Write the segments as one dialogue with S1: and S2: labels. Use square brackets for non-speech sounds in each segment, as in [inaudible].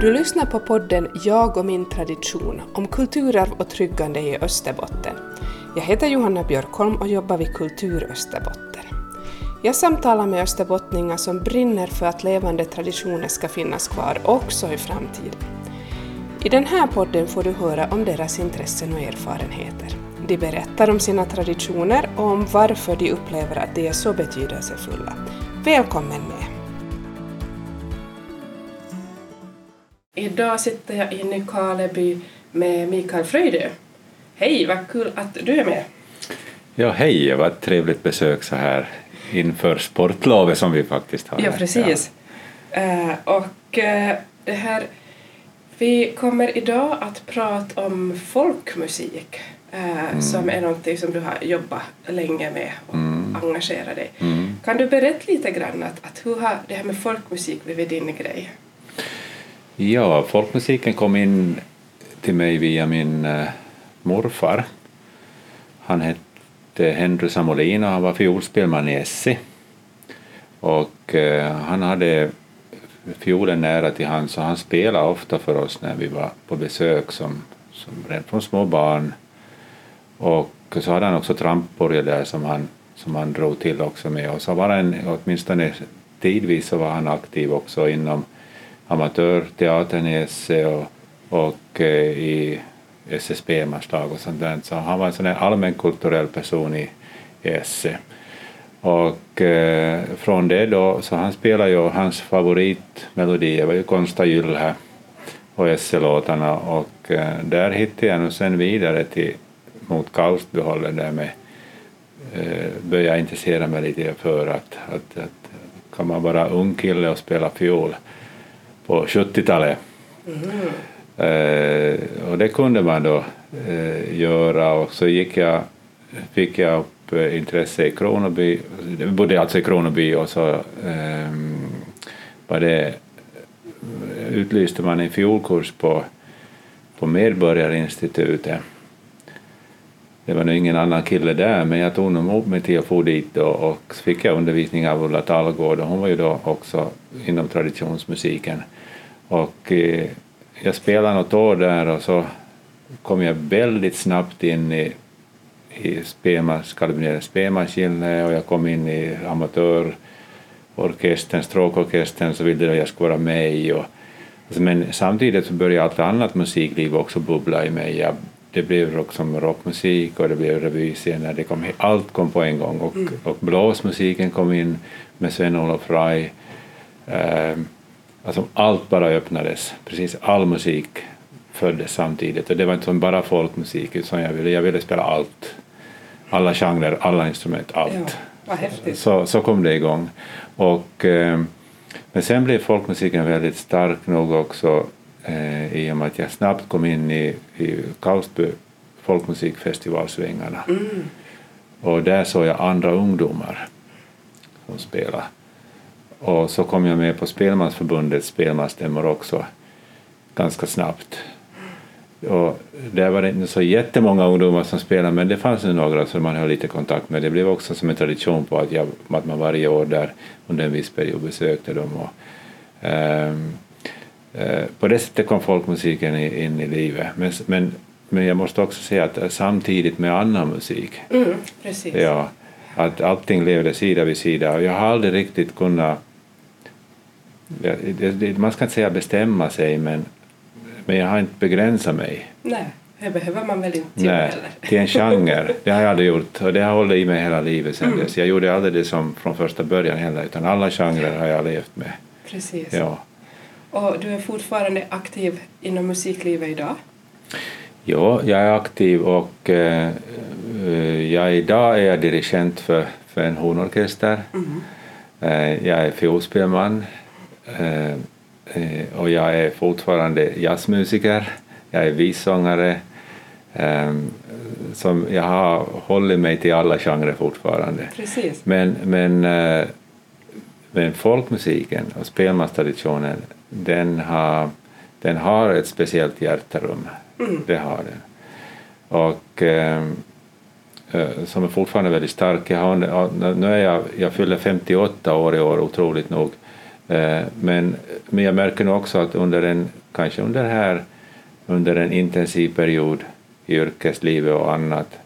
S1: Du lyssnar på podden Jag och min tradition om kulturarv och tryggande i Österbotten. Jag heter Johanna Björkholm och jobbar vid Kultur Österbotten. Jag samtalar med österbottningar som brinner för att levande traditioner ska finnas kvar också i framtiden. I den här podden får du höra om deras intressen och erfarenheter. De berättar om sina traditioner och om varför de upplever att de är så betydelsefulla. Välkommen med! Idag sitter jag i Nykarleby med Mikael Fröjdö. Hej, vad kul att du är med!
S2: Ja, hej, det var ett trevligt besök så här inför sportlovet som vi faktiskt har.
S1: Ja, precis. Ja. Uh, och uh, det här, vi kommer idag att prata om folkmusik uh, mm. som är någonting som du har jobbat länge med och mm. engagerat dig. Mm. Kan du berätta lite grann att, att hur har det här med folkmusik blivit din grej?
S2: Ja, folkmusiken kom in till mig via min äh, morfar. Han hette Henry Samolin och han var fiolspelman i Essi. Och äh, han hade fiolen nära till hand så han spelade ofta för oss när vi var på besök som, som redan från små barn. Och så hade han också tramporgel där som han, som han drog till också med och så var han åtminstone tidvis så var han aktiv också inom amatörteatern i SE och, och eh, i SSB-marslag och sånt där. Så han var en sån allmänkulturell person i, i Esse. Och eh, från det då, så han spelade ju, hans favoritmelodier var ju Konsta Gyllhä och Esse-låtarna och eh, där hittade jag nu sen vidare till mot Kaustbyhållet där med eh, började intressera mig lite för att, att, att kan man vara ung kille och spela fiol på 70-talet. Mm. Eh, och det kunde man då eh, göra och så gick jag, fick jag upp eh, intresse i Kronoby, jag bodde alltså i Kronoby och så eh, var det, utlyste man en fiolkurs på, på Medborgarinstitutet. Det var nog ingen annan kille där, men jag tog nog upp mig till att få dit då, och så fick jag undervisning av Ulla Tallgård och hon var ju då också inom traditionsmusiken. Och eh, jag spelade något år där och så kom jag väldigt snabbt in i, i spelmaskinen och jag kom in i amatörorkestern, stråkorkestern så ville jag skulle vara med i. Och, alltså, men samtidigt så började allt annat musikliv också bubbla i mig. Jag, det blev rock som rockmusik och det blev revyscener, det kom, allt kom på en gång och, mm. och blåsmusiken kom in med Sven-Olof Rai. Um, Alltså allt bara öppnades, precis all musik föddes samtidigt och det var inte som bara folkmusik utan jag ville, jag ville spela allt. Alla genrer, alla instrument, allt. Ja. Så, så kom det igång. Och, eh, men sen blev folkmusiken väldigt stark nog också eh, i och med att jag snabbt kom in i, i Kaustby folkmusikfestivalsvängarna. Mm. Och där såg jag andra ungdomar som spelade. Och så kom jag med på Spelmansförbundets spelmansstämmor också ganska snabbt. Och där var det inte så jättemånga ungdomar som spelade men det fanns ju några som man höll lite kontakt med. Det blev också som en tradition på att, jag, att man varje år där under en viss period besökte dem. Och, um, uh, på det sättet kom folkmusiken in i livet. Men, men, men jag måste också säga att samtidigt med annan musik.
S1: Mm, precis.
S2: Ja, att allting levde sida vid sida. Jag har aldrig riktigt kunnat man ska inte säga bestämma sig men, men jag har inte begränsat mig.
S1: Nej, det behöver man väl inte
S2: Nej,
S1: heller.
S2: till en genre. [laughs] Det har jag aldrig gjort och det har hållit i mig hela livet sedan mm. dess. Jag gjorde aldrig det som från första början heller utan alla genrer har jag levt med.
S1: Precis.
S2: Ja.
S1: Och du är fortfarande aktiv inom musiklivet idag?
S2: Ja, jag är aktiv och eh, jag, idag är jag dirigent för, för en hornorkester. Mm. Eh, jag är fiolspelman Eh, eh, och jag är fortfarande jazzmusiker, jag är vissångare. Um, som jag har hållit mig till alla genrer fortfarande.
S1: Precis.
S2: Men, men, uh, men folkmusiken och spelmanstraditionen den har, den har ett speciellt hjärterum. Mm. Det har den. Och som är fortfarande väldigt stark. Jag har, nu är jag, jag fyller 58 år i år otroligt nog Eh, men, men jag märker nog också att under en, kanske under här, under en intensiv period i yrkeslivet och annat,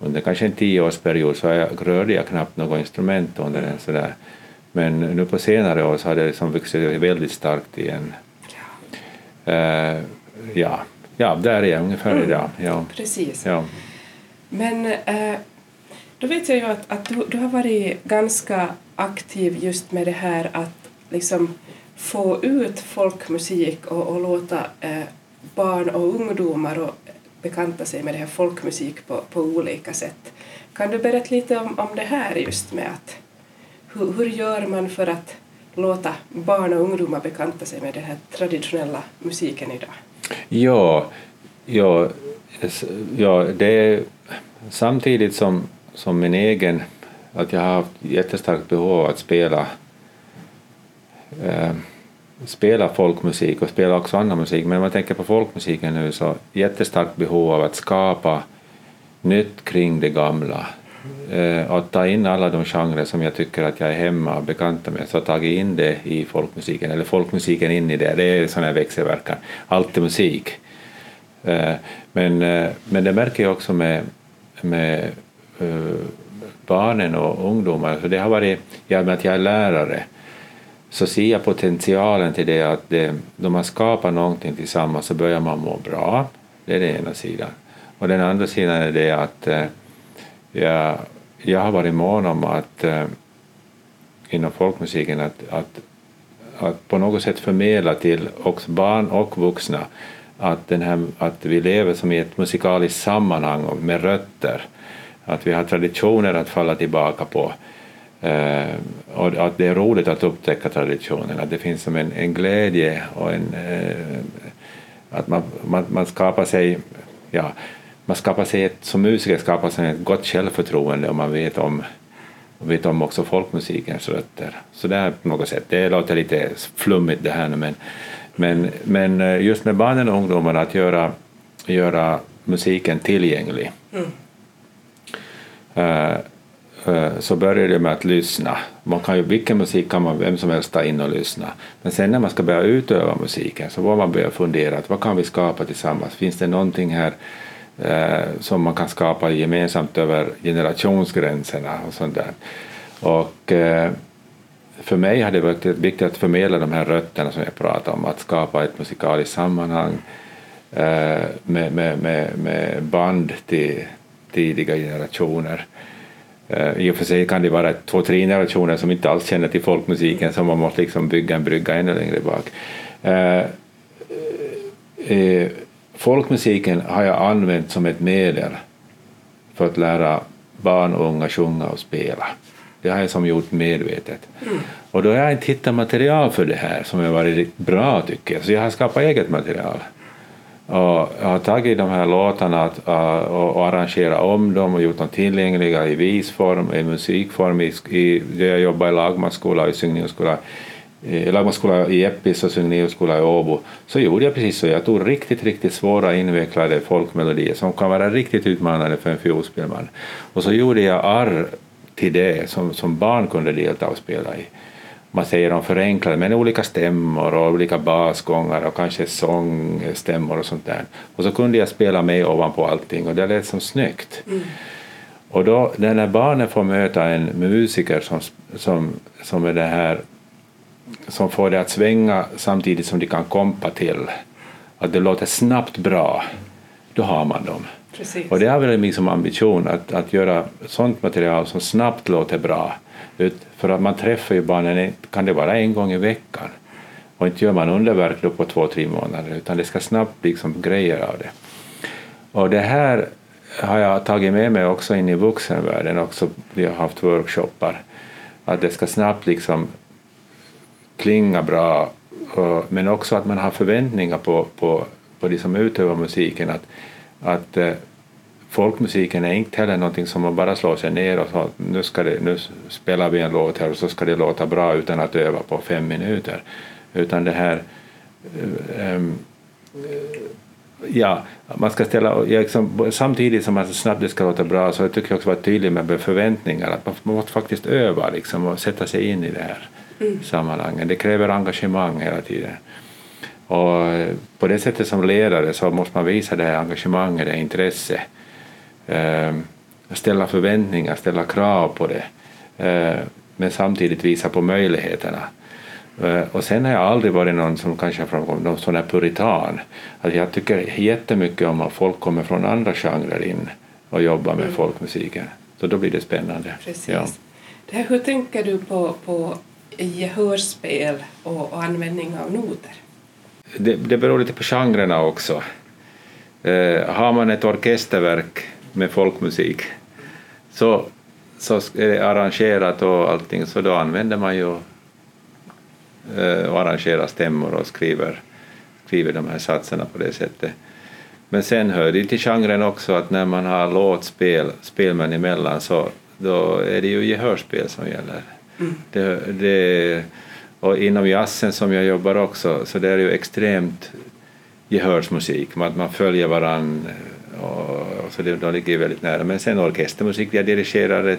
S2: under kanske en tioårsperiod så jag, rörde jag knappt något instrument under en sådär. Men nu på senare år så har det liksom vuxit väldigt starkt igen. Ja, uh, ja. ja där är jag ungefär mm. idag. Ja.
S1: Precis.
S2: Ja.
S1: Men uh, då vet jag ju att, att du, du har varit ganska aktiv just med det här att liksom få ut folkmusik och, och låta eh, barn och ungdomar och bekanta sig med det här folkmusik på, på olika sätt. Kan du berätta lite om, om det här just med att hur, hur gör man för att låta barn och ungdomar bekanta sig med den här traditionella musiken idag?
S2: Ja, ja, ja det är samtidigt som, som min egen, att jag har haft jättestarkt behov av att spela eh, spela folkmusik och spela också annan musik, men om man tänker på folkmusiken nu så jättestarkt behov av att skapa nytt kring det gamla. Eh, att ta in alla de genrer som jag tycker att jag är hemma och bekanta med, så tagit in det i folkmusiken, eller folkmusiken in i det, det är sån här växelverkan. Allt är musik. Eh, men, eh, men det märker jag också med, med eh, barnen och ungdomar, för det har varit, i och med att jag är lärare, så ser jag potentialen till det att det, då man skapar någonting tillsammans så börjar man må bra. Det är den ena sidan. Och den andra sidan är det att eh, jag, jag har varit mån om att eh, inom folkmusiken att, att, att på något sätt förmedla till också barn och vuxna att, den här, att vi lever som i ett musikaliskt sammanhang med rötter. Att vi har traditioner att falla tillbaka på Uh, och att det är roligt att upptäcka traditionen, att det finns som en, en glädje och en, uh, att man, man, man skapar sig, ja, man skapar sig ett, som musiker skapar sig ett gott självförtroende och man vet om, vet om också folkmusikens rötter. Så det är på något sätt, det låter lite flummigt det här nu men, men, men eh, just med barnen och ungdomarna att göra, göra musiken tillgänglig. Mm. Uh, Eh, så börjar det med att lyssna. Man kan ju, vilken musik kan man vem som helst ta in och lyssna. Men sen när man ska börja utöva musiken så får man börja fundera, vad kan vi skapa tillsammans? Finns det någonting här eh, som man kan skapa gemensamt över generationsgränserna och sånt där. Och eh, för mig har det varit viktigt att förmedla de här rötterna som jag pratade om, att skapa ett musikaliskt sammanhang eh, med, med, med, med band till tidiga generationer. Uh, I och för sig kan det vara två, tre generationer som inte alls känner till folkmusiken så man måste liksom bygga en brygga ännu längre bak. Uh, uh, folkmusiken har jag använt som ett medel för att lära barn och unga sjunga och spela. Det har jag som gjort medvetet. Mm. Och då har jag inte hittat material för det här som har varit bra tycker jag, så jag har skapat eget material. Och jag har tagit de här låtarna eh, och, och arrangerat om dem och gjort dem tillgängliga i visform, i musikform. I, i, jag jobbar i Lagmansskola och i syngnivåskola i Lagmansskola i Eppis och syngnivåskola i Åbo så gjorde jag precis så. Jag tog riktigt, riktigt svåra invecklade folkmelodier som kan vara riktigt utmanande för en fiolspelman. Och så gjorde jag arr till det som, som barn kunde delta och spela i man säger de förenklade, men olika stämmor och olika basgångar och kanske sångstämmor och sånt där. Och så kunde jag spela med ovanpå allting och det lät som snyggt. Mm. Och då när barnen får möta en musiker som, som, som är det här som får det att svänga samtidigt som de kan kompa till, att det låter snabbt bra, då har man dem. Precis. Och det har väl liksom ambition att, att göra sånt material som snabbt låter bra för att man träffar ju barnen, kan det vara en gång i veckan. Och inte gör man underverk på två, tre månader utan det ska snabbt bli liksom grejer av det. Och det här har jag tagit med mig också in i vuxenvärlden också. Vi har haft workshoppar. Att det ska snabbt liksom klinga bra men också att man har förväntningar på, på, på de som utövar musiken. Att, att eh, folkmusiken är inte heller någonting som man bara slår sig ner och så nu, ska det, nu spelar vi en låt här och så ska det låta bra utan att öva på fem minuter. Utan det här um, ja, man ska ställa, liksom, samtidigt som man snabbt det ska låta bra så jag tycker jag också vara tydlig med förväntningar, att man måste faktiskt öva liksom, och sätta sig in i det här. mm. sammanhangen. Det kräver engagemang hela tiden. Och eh, på det sättet som ledare så måste man visa det här engagemanget, det intresse. Eh, ställa förväntningar, ställa krav på det. Eh, men samtidigt visa på möjligheterna. Eh, och sen har jag aldrig varit någon som kanske framkom, någon sån här puritan. Att jag tycker jättemycket om att folk kommer från andra genrer in och jobbar med mm. folkmusiken. Så då blir det spännande.
S1: Precis. Ja. Det här, hur tänker du på, på gehörspel och, och användning av noter?
S2: Det, det beror lite på genrerna också. Eh, har man ett orkesterverk med folkmusik så, så är det arrangerat och allting så då använder man ju eh, och arrangerar stämmor och skriver, skriver de här satserna på det sättet. Men sen hör det till genren också att när man har låtspel, spelmän emellan, så då är det ju gehörspel som gäller. Mm. Det, det, och inom jazzen som jag jobbar också, så det är ju extremt gehörsmusik, man, man följer varann och, och så det, de ligger väldigt nära. Men sen orkestermusik, jag dirigerar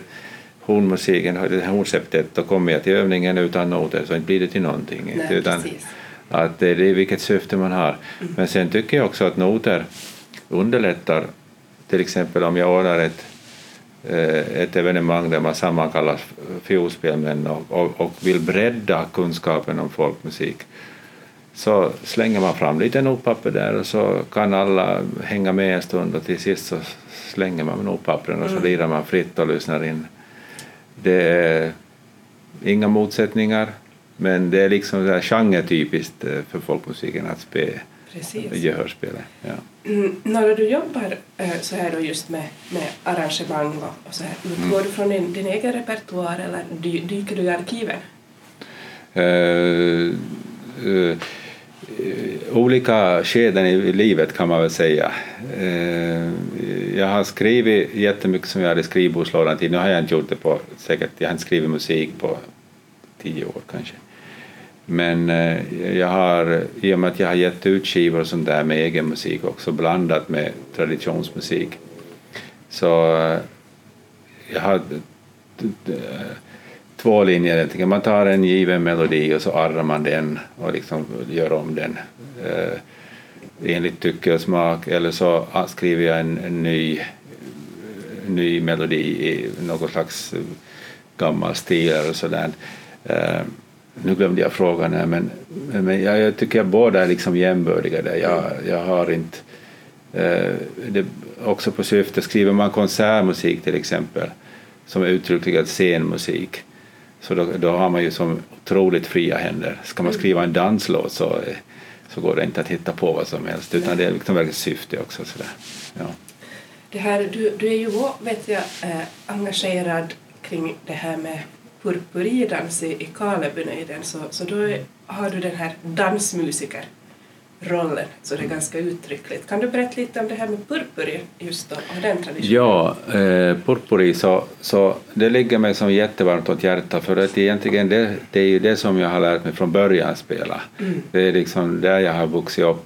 S2: hornmusiken, hornceptet, då kommer jag till övningen utan noter så inte blir det till någonting.
S1: Nej,
S2: utan att det är vilket syfte man har. Mm. Men sen tycker jag också att noter underlättar, till exempel om jag ordnar ett, eh, ett evenemang där man sammankallar fiolspelmän och, och, och vill bredda kunskapen om folkmusik så slänger man fram lite notpapper där och så kan alla hänga med en stund och till sist så slänger man notpappren och så mm. lirar man fritt och lyssnar in. Det är inga motsättningar men det är liksom genretypiskt eh, för folkmusiken att spela gehörspelet. Ja.
S1: Mm, när du jobbar eh, så här då just med, med arrangemang och, så här, utgår mm. du från din, din egen repertoar eller dy, dyker du i arkiven? Uh,
S2: uh, olika skeden i livet kan man väl säga. Uh, jag har skrivit jättemycket som jag hade i skrivbordslådan till. Nu har jag inte gjort det på säkert, jag har inte skrivit musik på tio år kanske. Men eh, jag har, i och med att jag har gett ut skivor och sånt där med egen musik också blandat med traditionsmusik så eh, jag har två linjer. Man tar en given melodi och så arrar man den och liksom gör om den eh, enligt tycke och smak eller så ah, skriver jag en, en ny, ny melodi i någon slags gammal stil eller sådär. Eh, nu glömde jag frågan här, men, men jag, jag tycker att båda är liksom jämbördiga där. Jag, jag har inte... Eh, det, också på syfte, skriver man konsertmusik till exempel, som är uttryckligen scenmusik, så då, då har man ju som otroligt fria händer. Ska man skriva en danslåt så, så går det inte att hitta på vad som helst, utan det är liksom verkligen syfte också. Sådär. Ja.
S1: Det här, du, du är ju, vet jag, äh, engagerad kring det här med purpuridans i, i Kalebynöjden så, så då har du den här dansmusikerrollen, så det är ganska uttryckligt. Kan du berätta lite om det här med purpuri just då, och den traditionen?
S2: Ja, eh, purpuri så, så det ligger mig som jättevarmt åt hjärtat för att egentligen det, det är ju det som jag har lärt mig från början spela. Mm. Det är liksom där jag har vuxit upp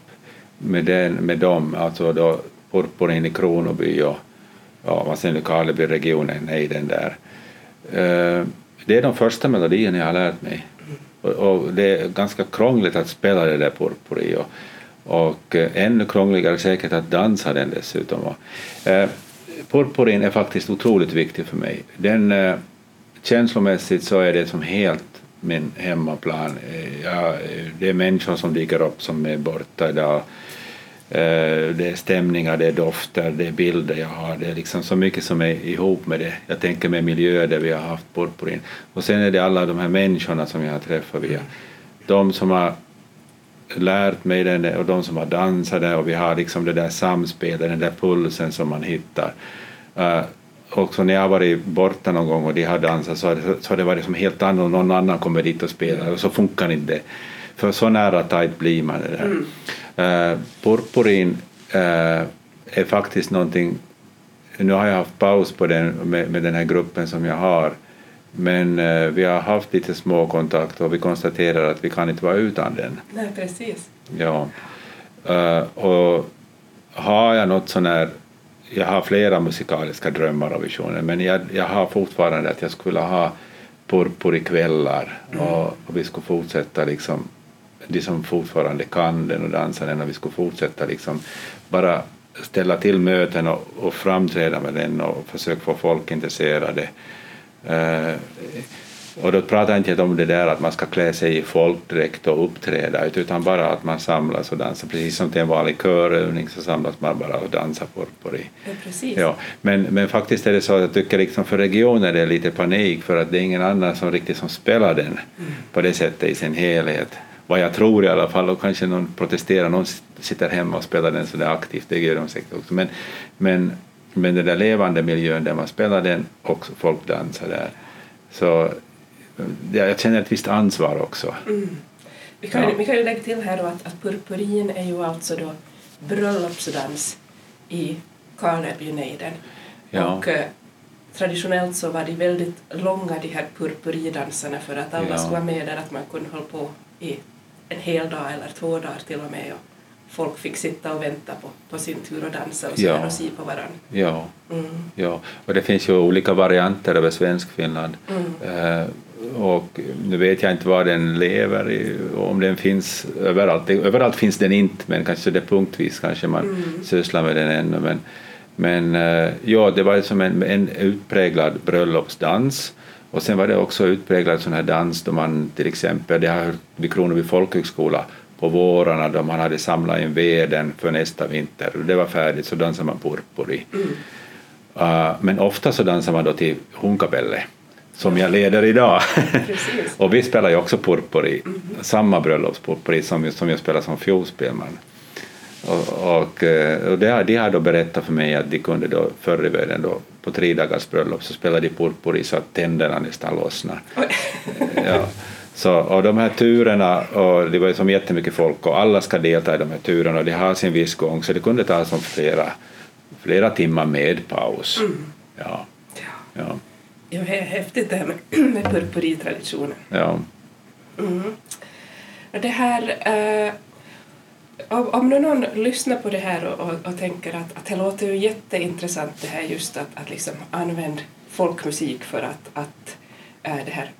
S2: med, den, med dem, alltså då purpurin i Kronoby och ja, vad sen Karlebyregionen är i den där. Uh, det är de första melodierna jag har lärt mig. Och, och det är ganska krångligt att spela det där purpuri och, och eh, ännu krångligare säkert att dansa den dessutom. Och, eh, purpurin är faktiskt otroligt viktig för mig. Den, eh, känslomässigt så är det som helt min hemmaplan. Eh, ja, eh, det är människor som dyker upp som är borta idag Eh, Eh, det är stämningar, det är dofter, det är bilder jag har. Det är liksom så mycket som är ihop med det. Jag tänker med miljöer där vi har haft purpurin. Och sen är det alla de här människorna som jag har träffat via. De som har lärt mig den och de som har dansat där och vi har liksom det där samspelet, den där pulsen som man hittar. Eh, uh, också när jag har varit borta någon gång och de har dansat så har det, så har det varit som helt annorlunda, någon annan kommer dit och spelar och så funkar inte det. För så nära tajt blir man det där. Mm. Uh, purpurin uh, är faktiskt någonting, nu har jag haft paus på den med, med den här gruppen som jag har, men uh, vi har haft lite små kontakter och vi konstaterar att vi kan inte vara utan den.
S1: Nej, precis.
S2: Ja. och har jag något sån här, jag har flera musikaliska drömmar och visioner, men jag, jag har fortfarande att jag skulle ha purpurikvällar och, och vi skulle fortsätta liksom de som fortfarande kan den och dansar den och vi skulle fortsätta liksom bara ställa till möten och, och framträda med den och försöka få folk intresserade. Uh, och då pratar jag inte om det där att man ska klä sig i folkdräkt och uppträda utan bara att man samlas och dansar. Precis som till en vanlig körövning så samlas man bara och dansar purpuri.
S1: Ja.
S2: Ja, men, men faktiskt är det så att jag tycker liksom för regionen är det lite panik för att det är ingen annan som riktigt som spelar den mm. på det sättet i sin helhet. Vad jag tror i alla fall och kanske någon protesterar, någon sitter hemma och spelar den sådär aktivt, det gör de säkert också. Men, men, men den där levande miljön där man spelar den och folk dansar där. Så jag känner ett visst ansvar också. Mm.
S1: Vi, kan, ja. vi kan ju lägga till här då att, att purpurin är ju alltså då bröllopsdans i Karlebynejden. Ja. Och eh, traditionellt så var de väldigt långa de här purpuridansarna för att alla ja. skulle vara med där, att man kunde hålla på i en hel dag eller två dagar till och med. Och folk fick sitta och vänta på, på sin tur och dansa och, ja. och se på varandra.
S2: Ja. Mm. ja, och det finns ju olika varianter över Svenskfinland. Mm. Eh, och nu vet jag inte var den lever, i, om den finns överallt. Överallt finns den inte, men kanske det punktvis kanske man mm. sysslar med den ännu. Men, men eh, ja, det var som en, en utpräglad bröllopsdans. Och sen var det också utpräglad sån här dans då man till exempel, det har vid Kronoby folkhögskola, på vårarna då man hade samlat in veden för nästa vinter. Det var färdigt så dansade man purpuri. Mm. Uh, men ofta så dansar man då till hunkapelle som jag leder idag. [laughs] [laughs] och vi spelar ju också purpuri, mm. samma bröllopspurpuri som, som jag spelar som fiolspelman. Och, och, eh, och det, de har då berättat för mig att de kunde då förr i världen då på tre dagars bröllop så spelade de purpuri så att tänderna nästan lossnade. [laughs] ja. Så, och de här turerna, och det var ju som jättemycket folk och alla ska delta i de här turerna och de har sin viss gång så det kunde ta som flera, flera timmar med paus. Mm. Ja.
S1: Ja. Ja, det är häftigt det här med, [clears throat] med purpuritraditionen.
S2: Ja.
S1: Mm. Det här, eh, om, om någon lyssnar på det här och, och, och, tänker att, att det låter ju jätteintressant det här just att, att liksom använda folkmusik för att, att äh, det här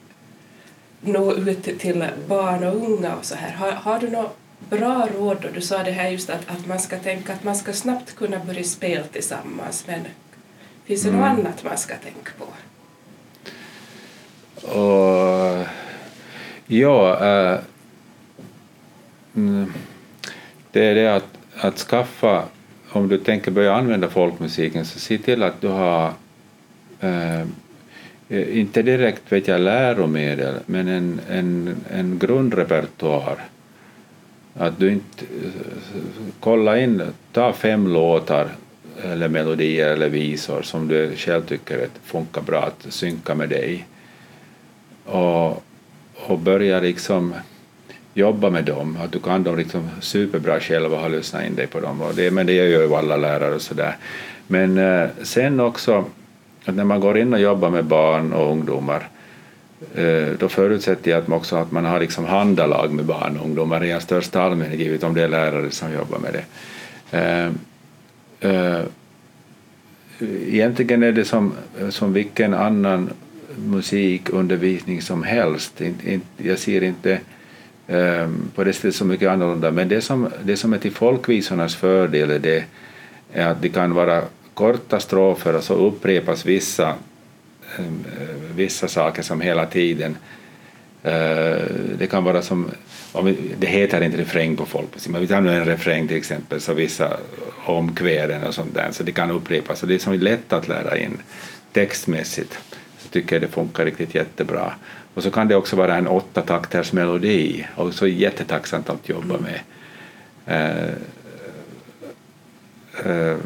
S1: nå ut till barn och unga och så här. Har, har du något bra råd då? Du sa det här just att, att man ska tänka att man ska snabbt kunna börja spela tillsammans men finns det mm. något annat man ska tänka på?
S2: Och, ja, äh, det är det att, att skaffa, om du tänker börja använda folkmusiken så se till att du har eh, eh, inte direkt vet jag, läromedel, men en, en, en grundrepertoar. Att du inte kolla in, ta fem låtar eller melodier eller visor som du själv tycker funkar bra att synka med dig och, och börja liksom jobba med dem, att du kan dem liksom superbra själv och har lyssnat in dig på dem. Och det, men det gör ju alla lärare och sådär. Men eh, sen också att när man går in och jobbar med barn och ungdomar eh, då förutsätter jag att man också att man har liksom handalag med barn och ungdomar i största allmänhet, givet om det är lärare som jobbar med det. Eh, eh, egentligen är det som, som vilken annan musikundervisning som helst. Jag ser inte Ehm, på det sättet så mycket annorlunda, men det som, det som är till folkvisornas fördel är, det, är att det kan vara korta strofer och så upprepas vissa, ehm, eh, vissa saker som hela tiden eh, det kan vara som, det heter inte refräng på folkmusik, men vi tar nu en refräng till exempel, så vissa omkväden och sånt där, så det kan upprepas. Och det är som lätt att lära in textmässigt. Tycker det funkar riktigt jättebra. Och så kan det också vara en åtta takters melodi, och så jättetacksamt att jobba med. Uh, uh,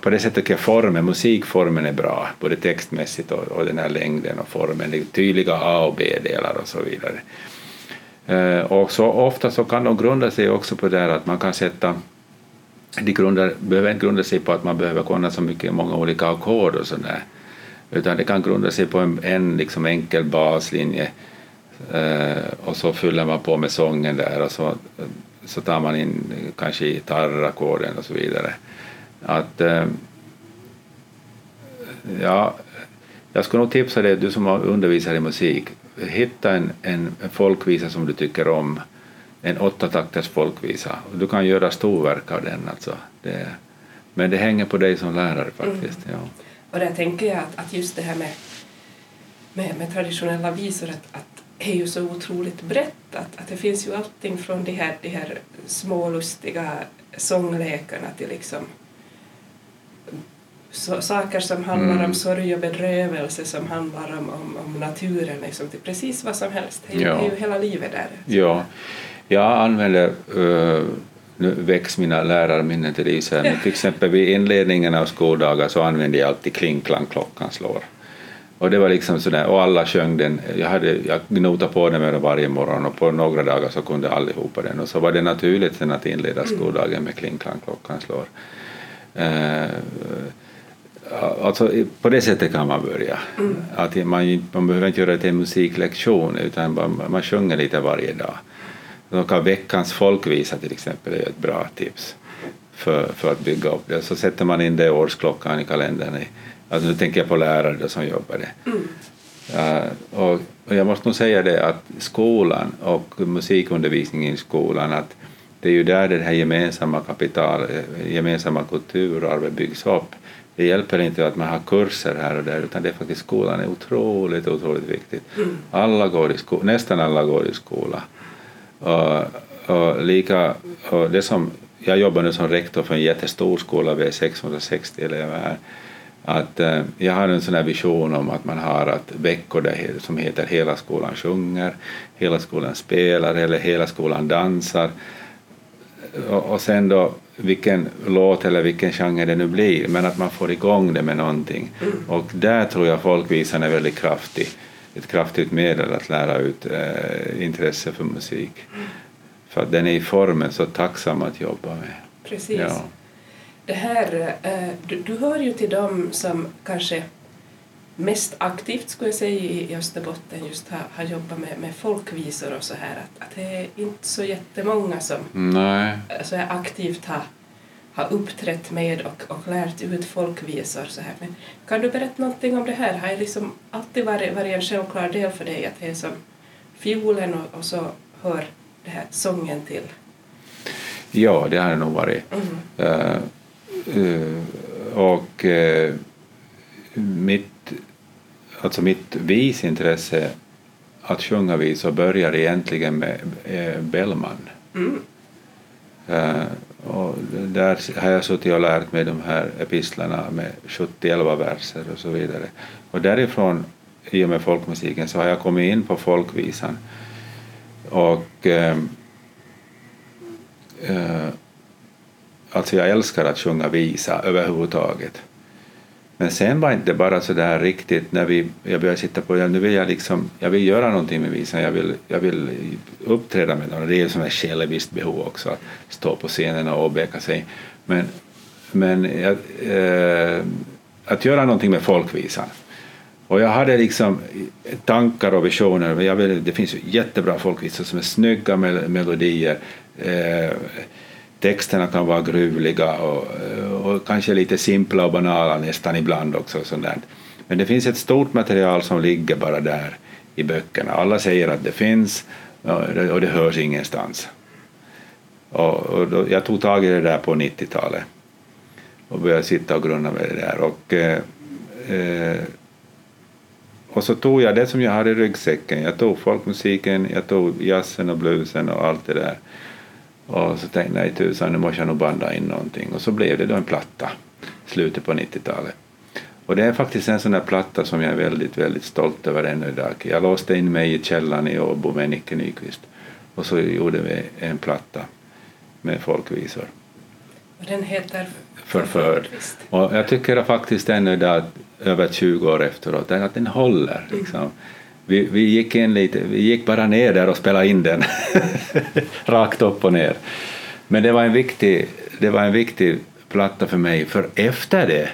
S2: på det sättet tycker jag formen, musikformen är bra, både textmässigt och, och den här längden och formen, det är tydliga A och B-delar och så vidare. Uh, och så ofta så kan de grunda sig också på det här att man kan sätta de grundar, behöver inte grunda sig på att man behöver kunna så mycket, många olika ackord och sådär utan det kan grunda sig på en, en liksom enkel baslinje eh, och så fyller man på med sången där och så, så tar man in kanske gitarrackorden och så vidare. Att, eh, ja, Jag skulle nog tipsa dig, du som undervisar i musik, hitta en, en, en folkvisa som du tycker om, en åttatakters folkvisa. Du kan göra storverk av den. Alltså. Det, men det hänger på dig som lärare faktiskt. Mm. Ja.
S1: Och där tänker jag att, att just det här med, med, med traditionella visor, att, att är ju så otroligt brett. Att, att det finns ju allting från de här, de här smålustiga sånglekarna till liksom så, saker som handlar mm. om sorg och bedrövelse som handlar om, om, om naturen, liksom, till precis vad som helst. Det är, ja. ju hela livet där.
S2: Ja, jag använder uh, nu väcks mina lärarminnen till det så här, till exempel vid inledningen av skoldagar så använde jag alltid kling klang klockan slår. Och det var liksom sådär, och alla sjöng den. Jag, hade, jag gnotade på den med varje morgon och på några dagar så kunde allihopa den. Och så var det naturligt sen att inleda skoldagen med kling klang klockan slår. Uh, alltså, på det sättet kan man börja. Mm. Att man, man behöver inte göra det till en musiklektion utan man, man sjunger lite varje dag. Då kan veckans folkvisa till exempel är ett bra tips för, för att bygga upp det. Så sätter man in det i årsklockan i kalendern. Alltså nu tänker jag på lärare som jobbar det. Mm. Uh, och, och, jag måste nog säga det att skolan och musikundervisningen i skolan att det är ju där det här gemensamma kapital, gemensamma kulturarvet byggs upp. Det hjälper inte att man har kurser här och där utan det är faktiskt skolan är otroligt, otroligt viktigt. Mm. Alla går i sko- nästan alla går i skola. Och, och lika, och det som, jag jobbar nu som rektor för en jättestor skola, vi är 660 elever här. Att, eh, jag har en sån här vision om att man har att veckor där, som heter Hela skolan sjunger, Hela skolan spelar eller Hela skolan dansar. Och, och sen då vilken låt eller vilken genre det nu blir, men att man får igång det med någonting. Mm. Och där tror jag folkvisan är väldigt kraftig ett kraftigt medel att lära ut eh, intresse för musik. Mm. För att den är i formen så tacksam att jobba med.
S1: Precis. Ja. Det här, eh, du, du hör ju till dem som kanske mest aktivt skulle jag säga i Österbotten just har, har jobbat med, med folkvisor och så här att, att det är inte så jättemånga som
S2: Nej.
S1: Så här aktivt har har uppträtt med och, och lärt ut folkvisor. Så här. Men kan du berätta någonting om det här? Har det liksom alltid varit, varit en självklar del för dig att det är som fiolen och, och så hör det här sången till?
S2: Ja, det har det nog varit. Mm. Uh, uh, och uh, mitt, alltså mitt visintresse att sjunga visor börjar egentligen med Bellman. Mm. Och där har jag suttit och lärt mig de här epistlarna med 70-11 verser och så vidare. Och därifrån, i och med folkmusiken, så har jag kommit in på folkvisan. Och eh, eh, alltså jag älskar att sjunga visa överhuvudtaget. Men sen var inte bara så där riktigt när vi, jag började sitta på det, nu vill jag liksom, jag vill göra någonting med visan, jag vill, jag vill uppträda med den. Det är ju som ett själviskt behov också att stå på scenen och åbäka sig. Men, men jag, eh, att göra någonting med folkvisan. Och jag hade liksom tankar och visioner. Jag vill, det finns ju jättebra folkvisor som är snygga melodier. Eh, texterna kan vara gruvliga och, eh, och kanske lite simpla och banala nästan ibland också. Sånt Men det finns ett stort material som ligger bara där i böckerna. Alla säger att det finns eh, och det hörs ingenstans. Och, och då, jag tog tag i det där på 90-talet och började sitta och grunna med det där. Och, eh, eh, och så tog jag det som jag hade i ryggsäcken. Jag tog folkmusiken, jag tog jazzen och bluesen och allt det där och så tänkte jag, nej tusan, nu måste jag nog banda in någonting. Och så blev det då en platta, slutet på 90-talet. Och det är faktiskt en sån där platta som jag är väldigt, väldigt stolt över ännu idag. Jag låste in mig i källaren i Åbo med Nicke Nyqvist. Och så gjorde vi en platta med folkvisor.
S1: Och den heter
S2: Förförd. Och jag tycker faktiskt ännu idag, över 20 år efteråt, att den håller. Liksom. Mm vi, vi, gick in lite, vi gick bara ner där och spelade in den [laughs] rakt upp och ner. Men det var en viktig, det var en viktig platta för mig för efter det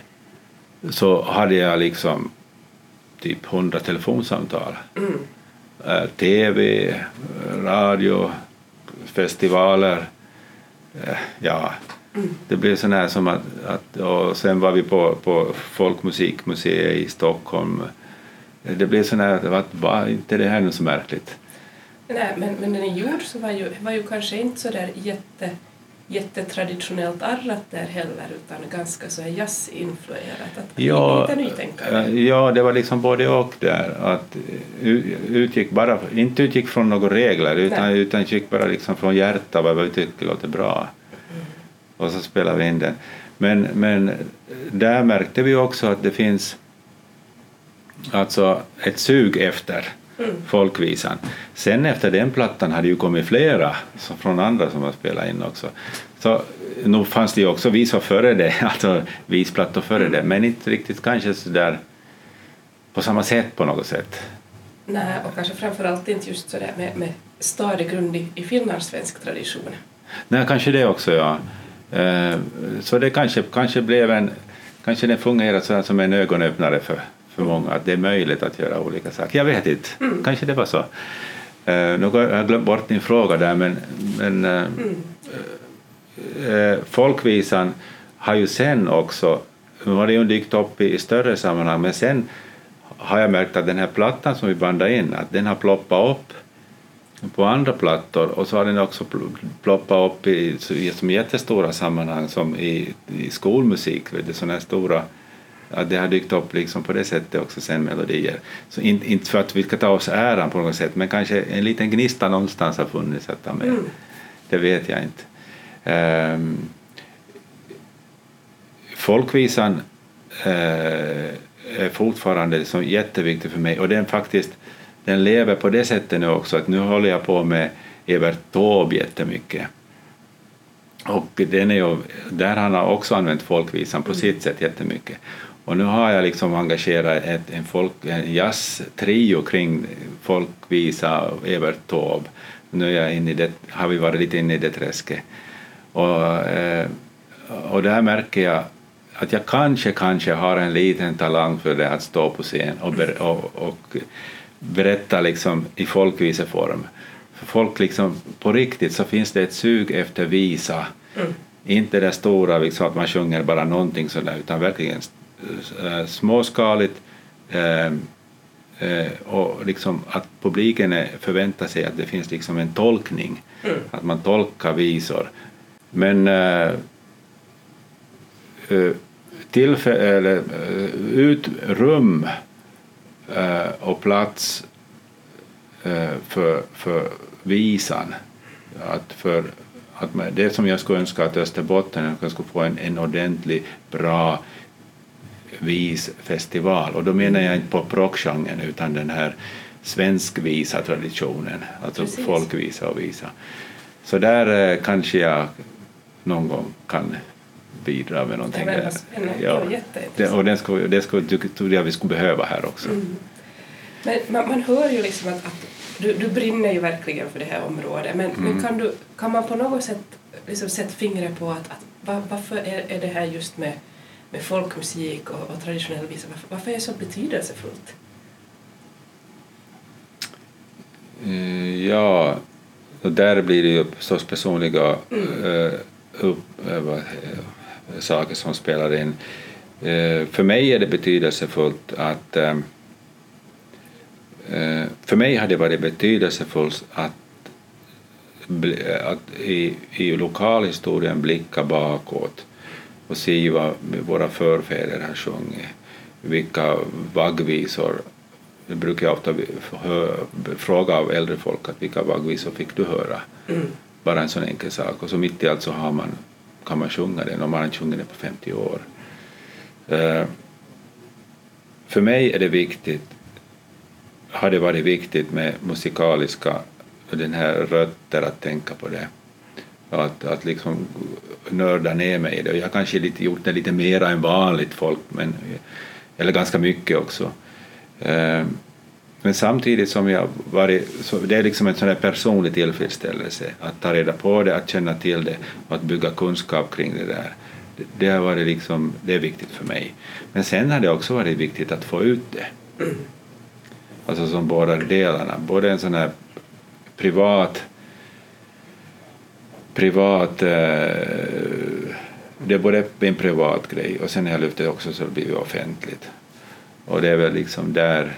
S2: så hade jag liksom typ hundra telefonsamtal. Mm. Äh, TV, radio, festivaler. Äh, ja, mm. det blev sån här som att, att och sen var vi på, på Folkmusikmuseet i Stockholm det blir sån här, var inte det här nu så märkligt?
S1: Nej, men, men den är gjord så var ju, var ju kanske inte så där jätte, jättetraditionellt arrat där heller utan ganska så jazzinfluerat. Att
S2: Ja,
S1: lite nytänkande.
S2: ja, det var liksom både och där. Att utgick bara, inte utgick från några regler utan,
S1: Nej.
S2: utan utgick bara liksom från hjärtat vad vi tycker låter bra. Och så spelade vi in den. Men, men där märkte vi också att det finns alltså ett sug efter folkvisan. Sen efter den plattan hade ju kommit flera från andra som har spelat in också. Så nog fanns det ju också visor före det, [laughs] alltså visplattor före det, men inte riktigt kanske så där på samma sätt på något sätt.
S1: Nej, och kanske framförallt inte just så där med, med stadig grund i, i finlandssvensk tradition.
S2: Nej, kanske det också, ja. Eh, Så det kanske, kanske blev en, kanske den här som en ögonöppnare för, för många, att det är möjligt att göra olika saker. Jag vet inte, kanske det var så. Eh, Nu har jag glömt bort din fråga där, men, men eh, eh, folkvisan har ju sen också, nu har det ju dykt upp i, i större sammanhang, men sen har jag märkt att den här plattan som vi bandade in, att den har ploppat upp på andra plattor och så har den också pl- ploppat upp i, i som jättestora sammanhang som i, i skolmusik, du, sådana här stora att det har dykt upp liksom på det sättet också sen melodier. Så in, inte för att vi ska ta oss äran på något sätt men kanske en liten gnista någonstans har funnits att ta med. Det vet jag inte. Ehm, folkvisan eh, är fortfarande liksom jätteviktig för mig och den faktiskt den lever på det sättet nu också att nu håller jag på med Evert Taube jättemycket. Och den är ju, där han har också använt folkvisan på sitt sätt jättemycket. Och nu har jag liksom engagerat ett, en, folk, en jazztrio kring folkvisa och Evert Taube. Nu är jag inne i det, har vi varit lite inne i det träsket. Och, eh, och där märker jag att jag kanske, kanske har en liten talang för det att stå på scen och, ber, och, och berätta liksom i folkviseform. För folk liksom, på riktigt så finns det ett sug efter visa. Inte det stora liksom, att man sjunger bara någonting sådär utan verkligen småskaligt eh, eh, och liksom att publiken förväntar sig att det finns liksom en tolkning, att man tolkar visor. Men eh, eh, tillfä- eller, eh, utrum eh, och plats eh, för, för visan. Att för, att man, det som jag skulle önska att Österbotten jag skulle få en, en ordentlig, bra visfestival. Och då menar jag inte på prockgenren utan den här svenskvisa traditionen, alltså
S1: Precis.
S2: folkvisa och visa. Så där eh, kanske jag någon gång kan bidra med någonting.
S1: Det var.
S2: Ja.
S1: Det var
S2: och den skulle, det skulle, trodde jag vi skulle behöva här också.
S1: Men man, man hör ju liksom att, att du, du brinner ju verkligen för det här området men, men kan, du, kan man på något sätt liksom sätta fingret på att, att va- varför är, är det här just med, med folkmusik och, och traditionell visa, varför, varför är det så betydelsefullt?
S2: Eh, Ja, och där blir det ju förstås personliga eh, upp, eh, saker som spelar in. Eh, för mig är det betydelsefullt att eh, för mig har det varit betydelsefullt att, att i, i lokalhistorien blicka bakåt och se vad våra förfäder har sjungit, vilka vaggvisor det brukar jag ofta fråga av äldre folk att vilka vaggvisor fick du höra? Bara en sån enkel sak. Och så mitt i allt så har man, kan man sjunga den och man har inte sjungit den på 50 år. Eh, för mig är det viktigt, har det varit viktigt med musikaliska, den här rötter att tänka på det. Att, att liksom nörda ner mig i det. Och Jag har kanske lite, gjort det lite mera än vanligt folk, men, eller ganska mycket också. Eh, men samtidigt som jag varit, så det är liksom en sån personlig tillfredsställelse att ta reda på det, att känna till det och att bygga kunskap kring det där. Det, det har varit liksom, det är viktigt för mig. Men sen har det också varit viktigt att få ut det. Alltså som båda delarna, både en sån här privat privat eh, det är både en privat grej och sen har jag lyft det också så det blir offentligt. Och det är väl liksom där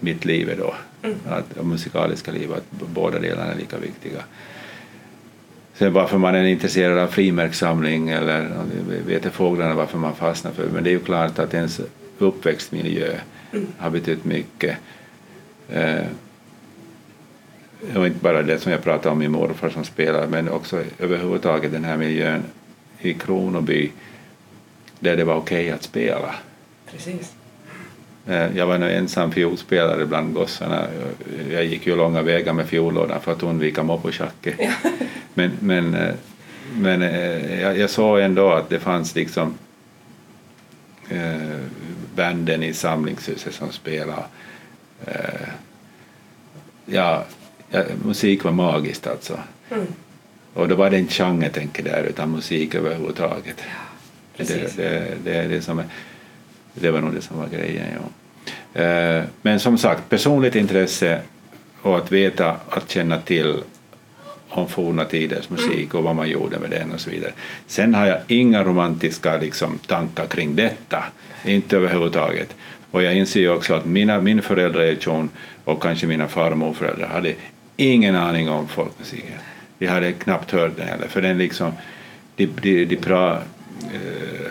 S2: mitt liv är då. Mm. Att, och musikaliska liv, att båda delarna är lika viktiga. Sen varför man är intresserad av frimärkssamling eller vet fåglarna varför man fastnar för men det är ju klart att ens uppväxtmiljö mm. har betytt mycket. Eh, och inte bara det som jag pratade om min morfar som spelar men också överhuvudtaget den här miljön i Kronoby där det var okej okay att spela.
S1: Precis.
S2: Eh, jag var en ensam fiolspelare bland gossarna. Jag gick ju långa vägar med fiollådan för att undvika mobbotjacke. Ja. [laughs] Men, men, eh, men eh, jag, jag såg ändå att det fanns liksom eh, banden i samlingshuset som spelade. Eh, ja, ja, musik var magiskt alltså. Mm. Och då var det inte genre tänker där utan musik överhuvudtaget. Ja, det, det, det, det, som är, det var nog det som var grejen. Ja. Eh, men som sagt, personligt intresse och att veta, att känna till om forna tiders musik och vad man gjorde med den och så vidare. Sen har jag inga romantiska liksom, tankar kring detta, inte överhuvudtaget. Och jag inser ju också att mina, min föräldrageneration och kanske mina far och morföräldrar hade ingen aning om folkmusiken. Vi hade knappt hört den heller, för den liksom, de, de, de pra, eh,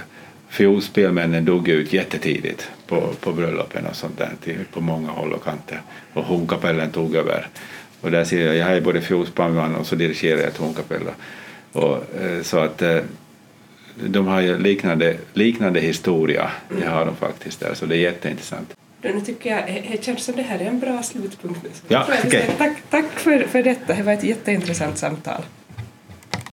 S2: fiolspelmännen dog ut jättetidigt på, på bröllopen och sånt där till, på många håll och kanter och honkapellen tog över och där ser jag, jag är både fiolspannman och så dirigerar jag tonkapella. Och, eh, så att eh, de har ju liknande, liknande historia, det har de faktiskt där, så det är jätteintressant.
S1: Nu tycker jag, det känns som det här är en bra slutpunkt.
S2: Ja, okay.
S1: tack tack för, för detta, det var ett jätteintressant samtal.